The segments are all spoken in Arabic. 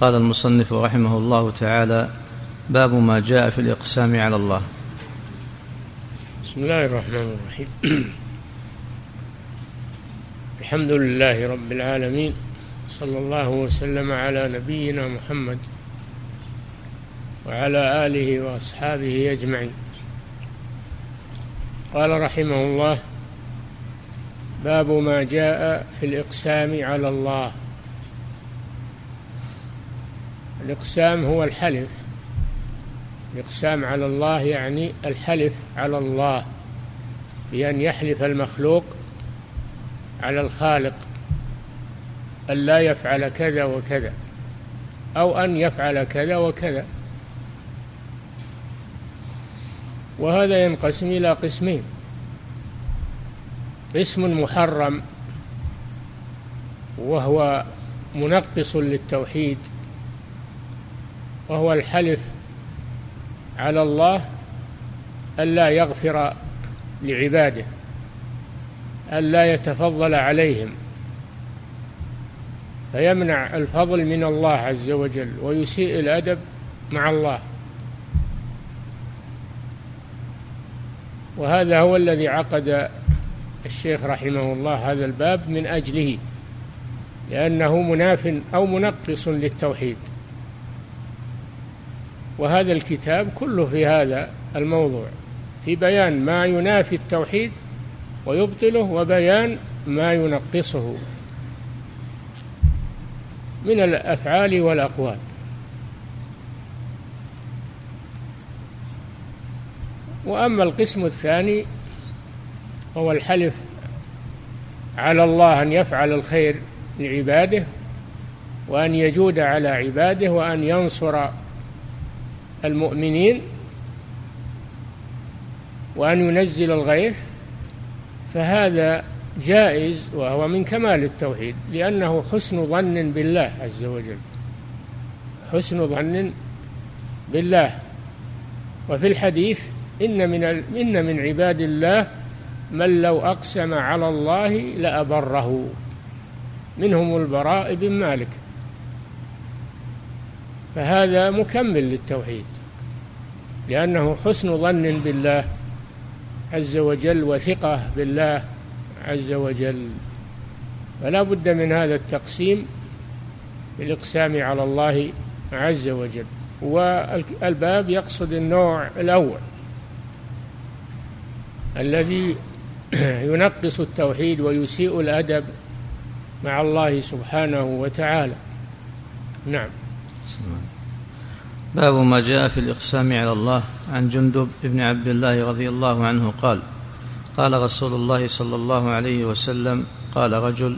قال المصنف رحمه الله تعالى باب ما جاء في الإقسام على الله. بسم الله الرحمن الرحيم. الحمد لله رب العالمين صلى الله وسلم على نبينا محمد وعلى آله وأصحابه أجمعين. قال رحمه الله باب ما جاء في الإقسام على الله. الإقسام هو الحلف. الإقسام على الله يعني الحلف على الله بأن يحلف المخلوق على الخالق أن لا يفعل كذا وكذا أو أن يفعل كذا وكذا. وهذا ينقسم إلى قسمين. قسم محرم وهو منقص للتوحيد وهو الحلف على الله ألا يغفر لعباده ألا يتفضل عليهم. فيمنع الفضل من الله عز وجل ويسيء الأدب مع الله. وهذا هو الذي عقد الشيخ رحمه الله هذا الباب من أجله لأنه مناف أو منقص للتوحيد. وهذا الكتاب كله في هذا الموضوع في بيان ما ينافي التوحيد ويبطله وبيان ما ينقصه من الأفعال والأقوال. وأما القسم الثاني هو الحلف على الله أن يفعل الخير لعباده وأن يجود على عباده وأن ينصر المؤمنين وأن ينزل الغيث فهذا جائز وهو من كمال التوحيد لأنه حسن ظن بالله عز وجل. حسن ظن بالله. وفي الحديث إن من إن من عباد الله من لو أقسم على الله لأبره. منهم البراء بن مالك. فهذا مكمل للتوحيد. لأنه حسن ظن بالله عز وجل وثقة بالله عز وجل. فلا بد من هذا التقسيم بالإقسام على الله عز وجل. والباب يقصد النوع الأول الذي ينقص التوحيد ويسيء الأدب مع الله سبحانه وتعالى. نعم. باب ما جاء في الإقسام على الله عن جندب بن عبد الله رضي الله عنه قال قال رسول الله صلى الله عليه وسلم قال رجل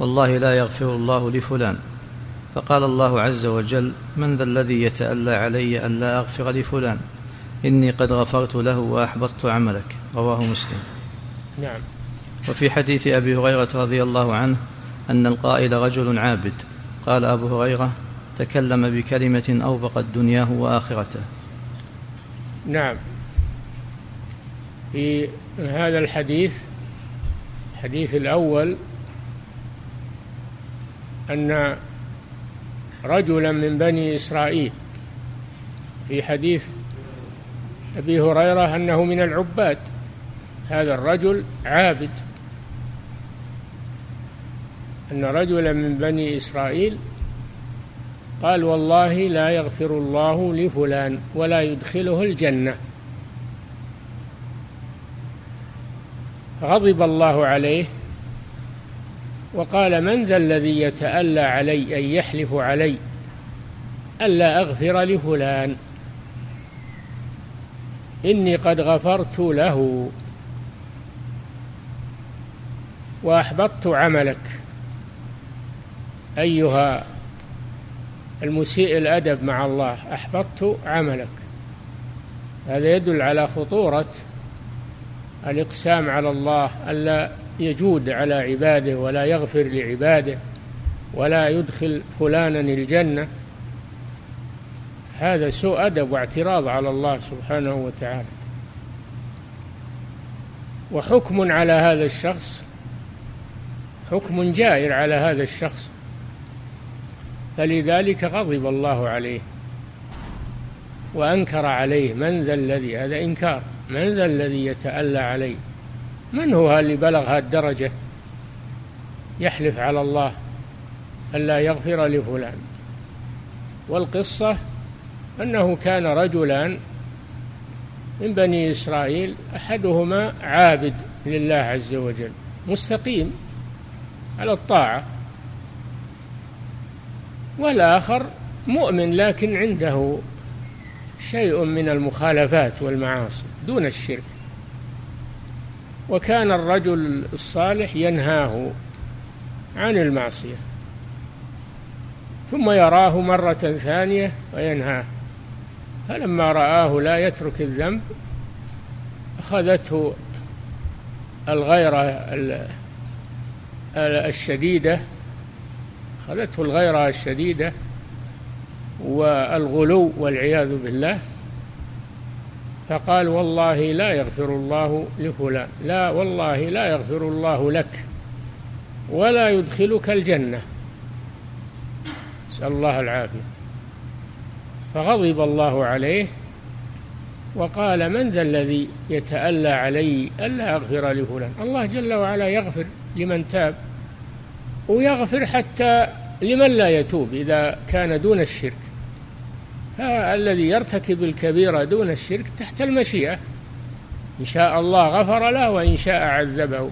والله لا يغفر الله لفلان. فقال الله عز وجل من ذا الذي يتألى علي أن لا أغفر لفلان؟ إني قد غفرت له وأحبطت عملك. رواه مسلم. نعم. وفي حديث أبي هريرة رضي الله عنه أن القائل رجل عابد. قال أبو هريرة تكلم بكلمة أوبقت دنياه وآخرته. نعم. في هذا الحديث الحديث الأول أن رجلا من بني إسرائيل في حديث أبي هريرة أنه من العباد هذا الرجل عابد. أن رجلا من بني إسرائيل قال والله لا يغفر الله لفلان ولا يدخله الجنة. غضب الله عليه وقال من ذا الذي يتألى علي أن يحلف علي ألا أغفر لفلان؟ إني قد غفرت له وأحبطت عملك. أيها المسيء الأدب مع الله أحبطت عملك. هذا يدل على خطورة الإقسام على الله ألا يجود على عباده ولا يغفر لعباده ولا يدخل فلانا الجنة. هذا سوء أدب واعتراض على الله سبحانه وتعالى. وحكم على هذا الشخص حكم جائر على هذا الشخص. فلذلك غضب الله عليه وأنكر عليه من ذا الذي هذا إنكار من ذا الذي يتألى عليه؟ من هو اللي بلغ الدرجة؟ يحلف على الله ألا يغفر لفلان. والقصة أنه كان رجلان من بني إسرائيل أحدهما عابد لله عز وجل مستقيم على الطاعة. والآخر مؤمن لكن عنده شيء من المخالفات والمعاصي دون الشرك. وكان الرجل الصالح ينهاه عن المعصية ثم يراه مرة ثانية وينهاه فلما رآه لا يترك الذنب أخذته الغيرة الشديدة أخذته الغيرة الشديدة والغلو والعياذ بالله. فقال والله لا يغفر الله لفلان لا والله لا يغفر الله لك ولا يدخلك الجنة. نسأل الله العافية. فغضب الله عليه وقال من ذا الذي يتألى علي ألا أغفر لفلان؟ الله جل وعلا يغفر لمن تاب. ويغفر حتى لمن لا يتوب إذا كان دون الشرك. فالذي يرتكب الكبيرة دون الشرك تحت المشيئة. إن شاء الله غفر له وإن شاء عذبه.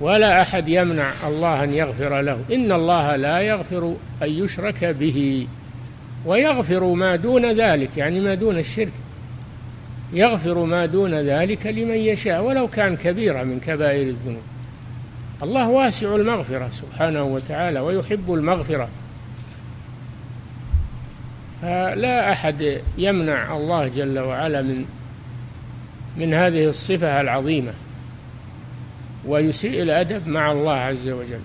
ولا أحد يمنع الله أن يغفر له. إن الله لا يغفر أن يشرك به. ويغفر ما دون ذلك يعني ما دون الشرك. يغفر ما دون ذلك لمن يشاء ولو كان كبيرة من كبائر الذنوب. الله واسع المغفرة سبحانه وتعالى ويحب المغفرة. فلا أحد يمنع الله جل وعلا من من هذه الصفة العظيمة ويسيء الأدب مع الله عز وجل.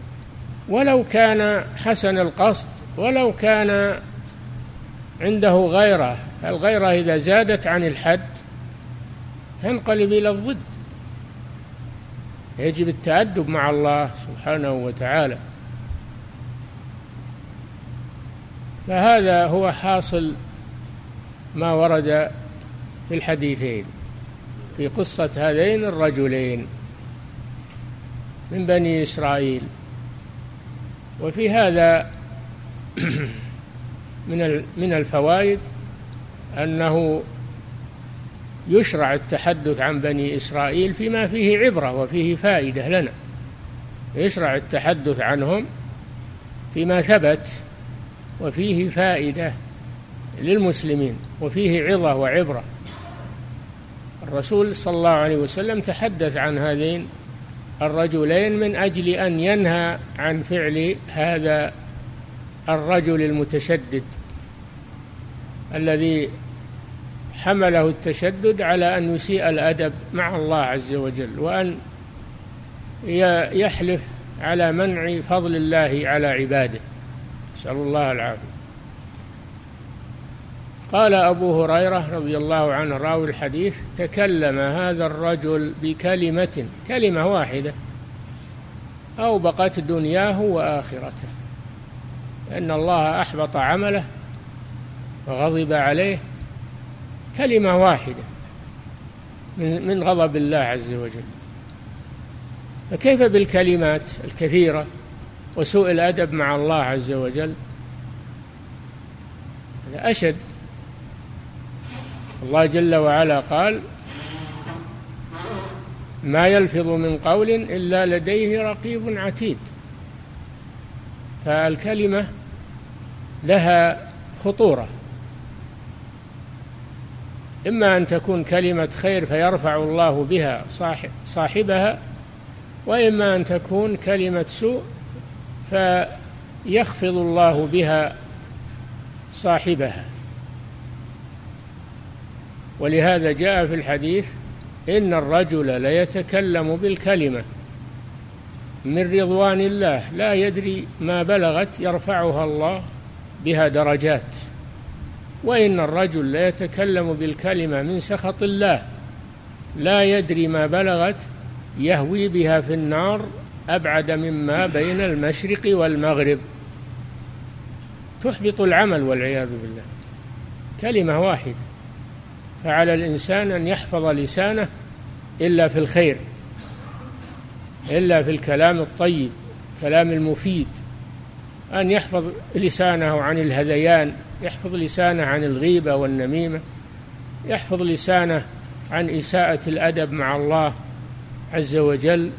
ولو كان حسن القصد ولو كان عنده غيرة الغيرة إذا زادت عن الحد تنقلب إلى الضد. يجب التأدب مع الله سبحانه وتعالى. فهذا هو حاصل ما ورد في الحديثين في قصة هذين الرجلين من بني إسرائيل. وفي هذا من من الفوائد أنه يشرع التحدث عن بني إسرائيل فيما فيه عبرة وفيه فائدة لنا. يشرع التحدث عنهم فيما ثبت وفيه فائدة للمسلمين وفيه عظة وعبرة. الرسول صلى الله عليه وسلم تحدث عن هذين الرجلين من أجل أن ينهى عن فعل هذا الرجل المتشدد الذي حمله التشدد على أن يسيء الأدب مع الله عز وجل وأن يحلف على منع فضل الله على عباده. نسأل الله العافية. قال أبو هريرة رضي الله عنه راوي الحديث تكلم هذا الرجل بكلمة كلمة واحدة أوبقت دنياه وآخرته. لأن الله أحبط عمله وغضب عليه كلمة واحدة من غضب الله عز وجل. فكيف بالكلمات الكثيرة وسوء الأدب مع الله عز وجل؟ هذا أشد. الله جل وعلا قال ما يلفظ من قول إلا لديه رقيب عتيد. فالكلمة لها خطورة. إما أن تكون كلمة خير فيرفع الله بها صاحب صاحبها وإما أن تكون كلمة سوء فيخفض الله بها صاحبها. ولهذا جاء في الحديث إن الرجل ليتكلم بالكلمة من رضوان الله لا يدري ما بلغت يرفعها الله بها درجات. وإن الرجل ليتكلم بالكلمة من سخط الله لا يدري ما بلغت يهوي بها في النار أبعد مما بين المشرق والمغرب. تحبط العمل والعياذ بالله. كلمة واحدة. فعلى الإنسان أن يحفظ لسانه إلا في الخير إلا في الكلام الطيب كلام المفيد أن يحفظ لسانه عن الهذيان. يحفظ لسانه عن الغيبة والنميمة يحفظ لسانه عن إساءة الأدب مع الله عز وجل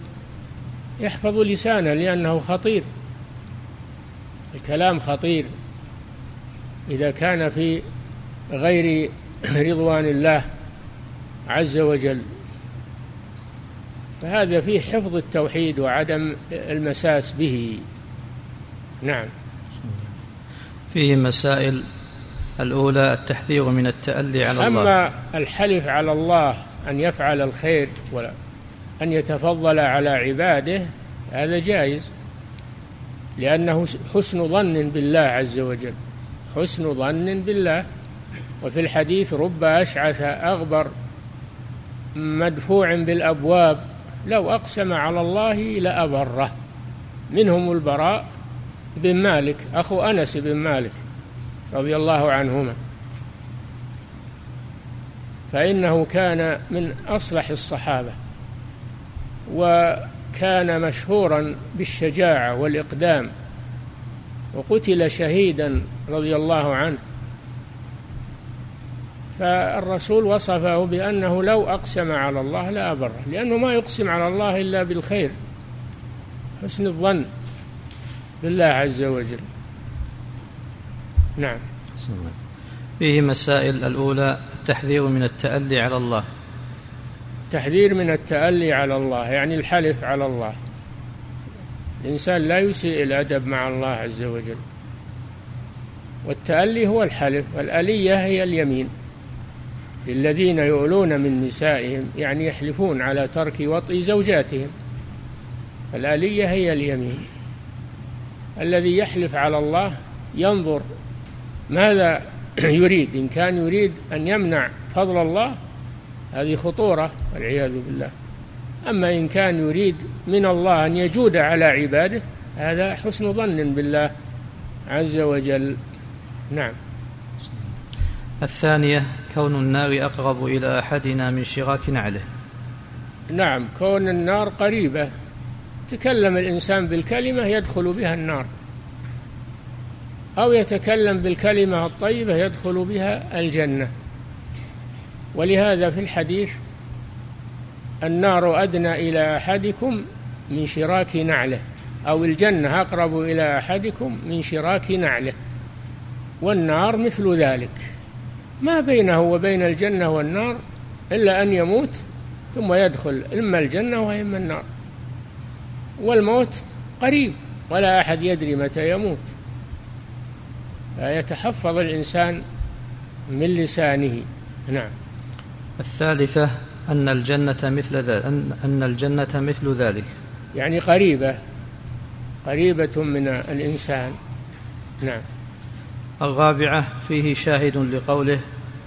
يحفظ لسانه لأنه خطير. الكلام خطير. إذا كان في غير رضوان الله عز وجل فهذا فيه حفظ التوحيد وعدم المساس به. نعم. فيه مسائل الأولى التحذير من التألي على الله. أما الحلف على الله أن يفعل الخير ولا أن يتفضل على عباده هذا جائز. لأنه حسن ظن بالله عز وجل. حسن ظن بالله. وفي الحديث رب أشعث أغبر مدفوع بالأبواب لو أقسم على الله لأبره. منهم البراء بن مالك أخو أنس بن مالك رضي الله عنهما. فإنه كان من أصلح الصحابة وكان مشهورا بالشجاعة والإقدام وقتل شهيدا رضي الله عنه. فالرسول وصفه بأنه لو أقسم على الله لأبره لأنه ما يقسم على الله إلا بالخير حسن الظن. بالله عز وجل. نعم. فيه مسائل الأولى التحذير من التألي على الله. التحذير من التألي على الله يعني الحلف على الله. الإنسان لا يسيء الأدب مع الله عز وجل. والتألي هو الحلف والألية هي اليمين. للذين يؤلون من نسائهم يعني يحلفون على ترك وطئ زوجاتهم. الآلية هي اليمين. الذي يحلف على الله ينظر ماذا يريد. إن كان يريد أن يمنع فضل الله هذه خطورة والعياذ بالله. أما إن كان يريد من الله أن يجود على عباده هذا حسن ظن بالله عز وجل. نعم. الثانية كون النار أقرب إلى أحدنا من شراك نعله. نعم كون النار قريبة. تكلم الإنسان بالكلمة يدخل بها النار. أو يتكلم بالكلمة الطيبة يدخل بها الجنة. ولهذا في الحديث النار أدنى إلى أحدكم من شراك نعله أو الجنة أقرب إلى أحدكم من شراك نعله. والنار مثل ذلك. ما بينه وبين الجنة والنار إلا أن يموت ثم يدخل إما الجنة وإما النار. والموت قريب ولا أحد يدري متى يموت. يتحفظ الإنسان من لسانه. نعم. الثالثة أن الجنة مثل ذلك أن الجنة مثل ذلك. يعني قريبة قريبة من الإنسان. نعم. الرابعة فيه شاهد لقوله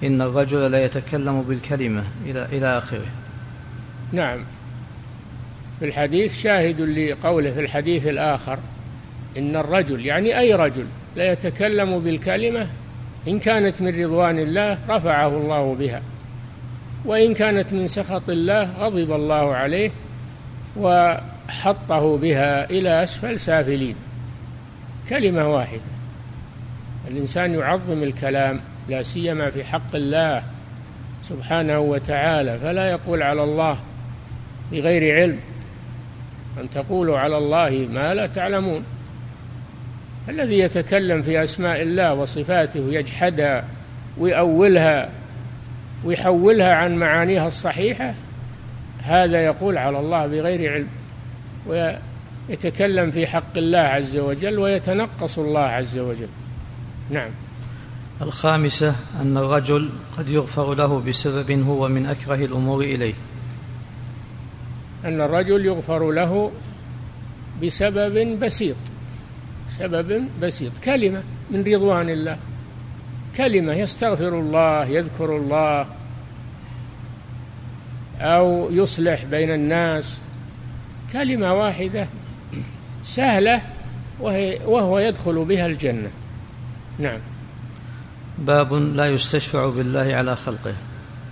إن الرجل لا يتكلم بالكلمة إلى إلى آخره. نعم. في الحديث شاهد لقوله في الحديث الآخر إن الرجل يعني أي رجل لا يتكلم بالكلمة إن كانت من رضوان الله رفعه الله بها وإن كانت من سخط الله غضب الله عليه وحطه بها إلى أسفل سافلين. كلمة واحدة. الإنسان يعظم الكلام لا سيما في حق الله سبحانه وتعالى فلا يقول على الله بغير علم. أن تقولوا على الله ما لا تعلمون. الذي يتكلم في أسماء الله وصفاته يجحدها ويأولها ويحولها عن معانيها الصحيحة هذا يقول على الله بغير علم ويتكلم في حق الله عز وجل ويتنقص الله عز وجل. نعم. الخامسة أن الرجل قد يغفر له بسبب هو من أكره الأمور إليه. أن الرجل يغفر له بسبب بسيط سبب بسيط كلمة من رضوان الله كلمة يستغفر الله يذكر الله أو يصلح بين الناس كلمة واحدة سهلة وهي وهو يدخل بها الجنة. نعم. باب لا يستشفع بالله على خلقه.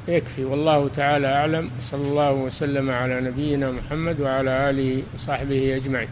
يكفي والله تعالى أعلم صلى الله وسلم على نبينا محمد وعلى آله وصحبه أجمعين.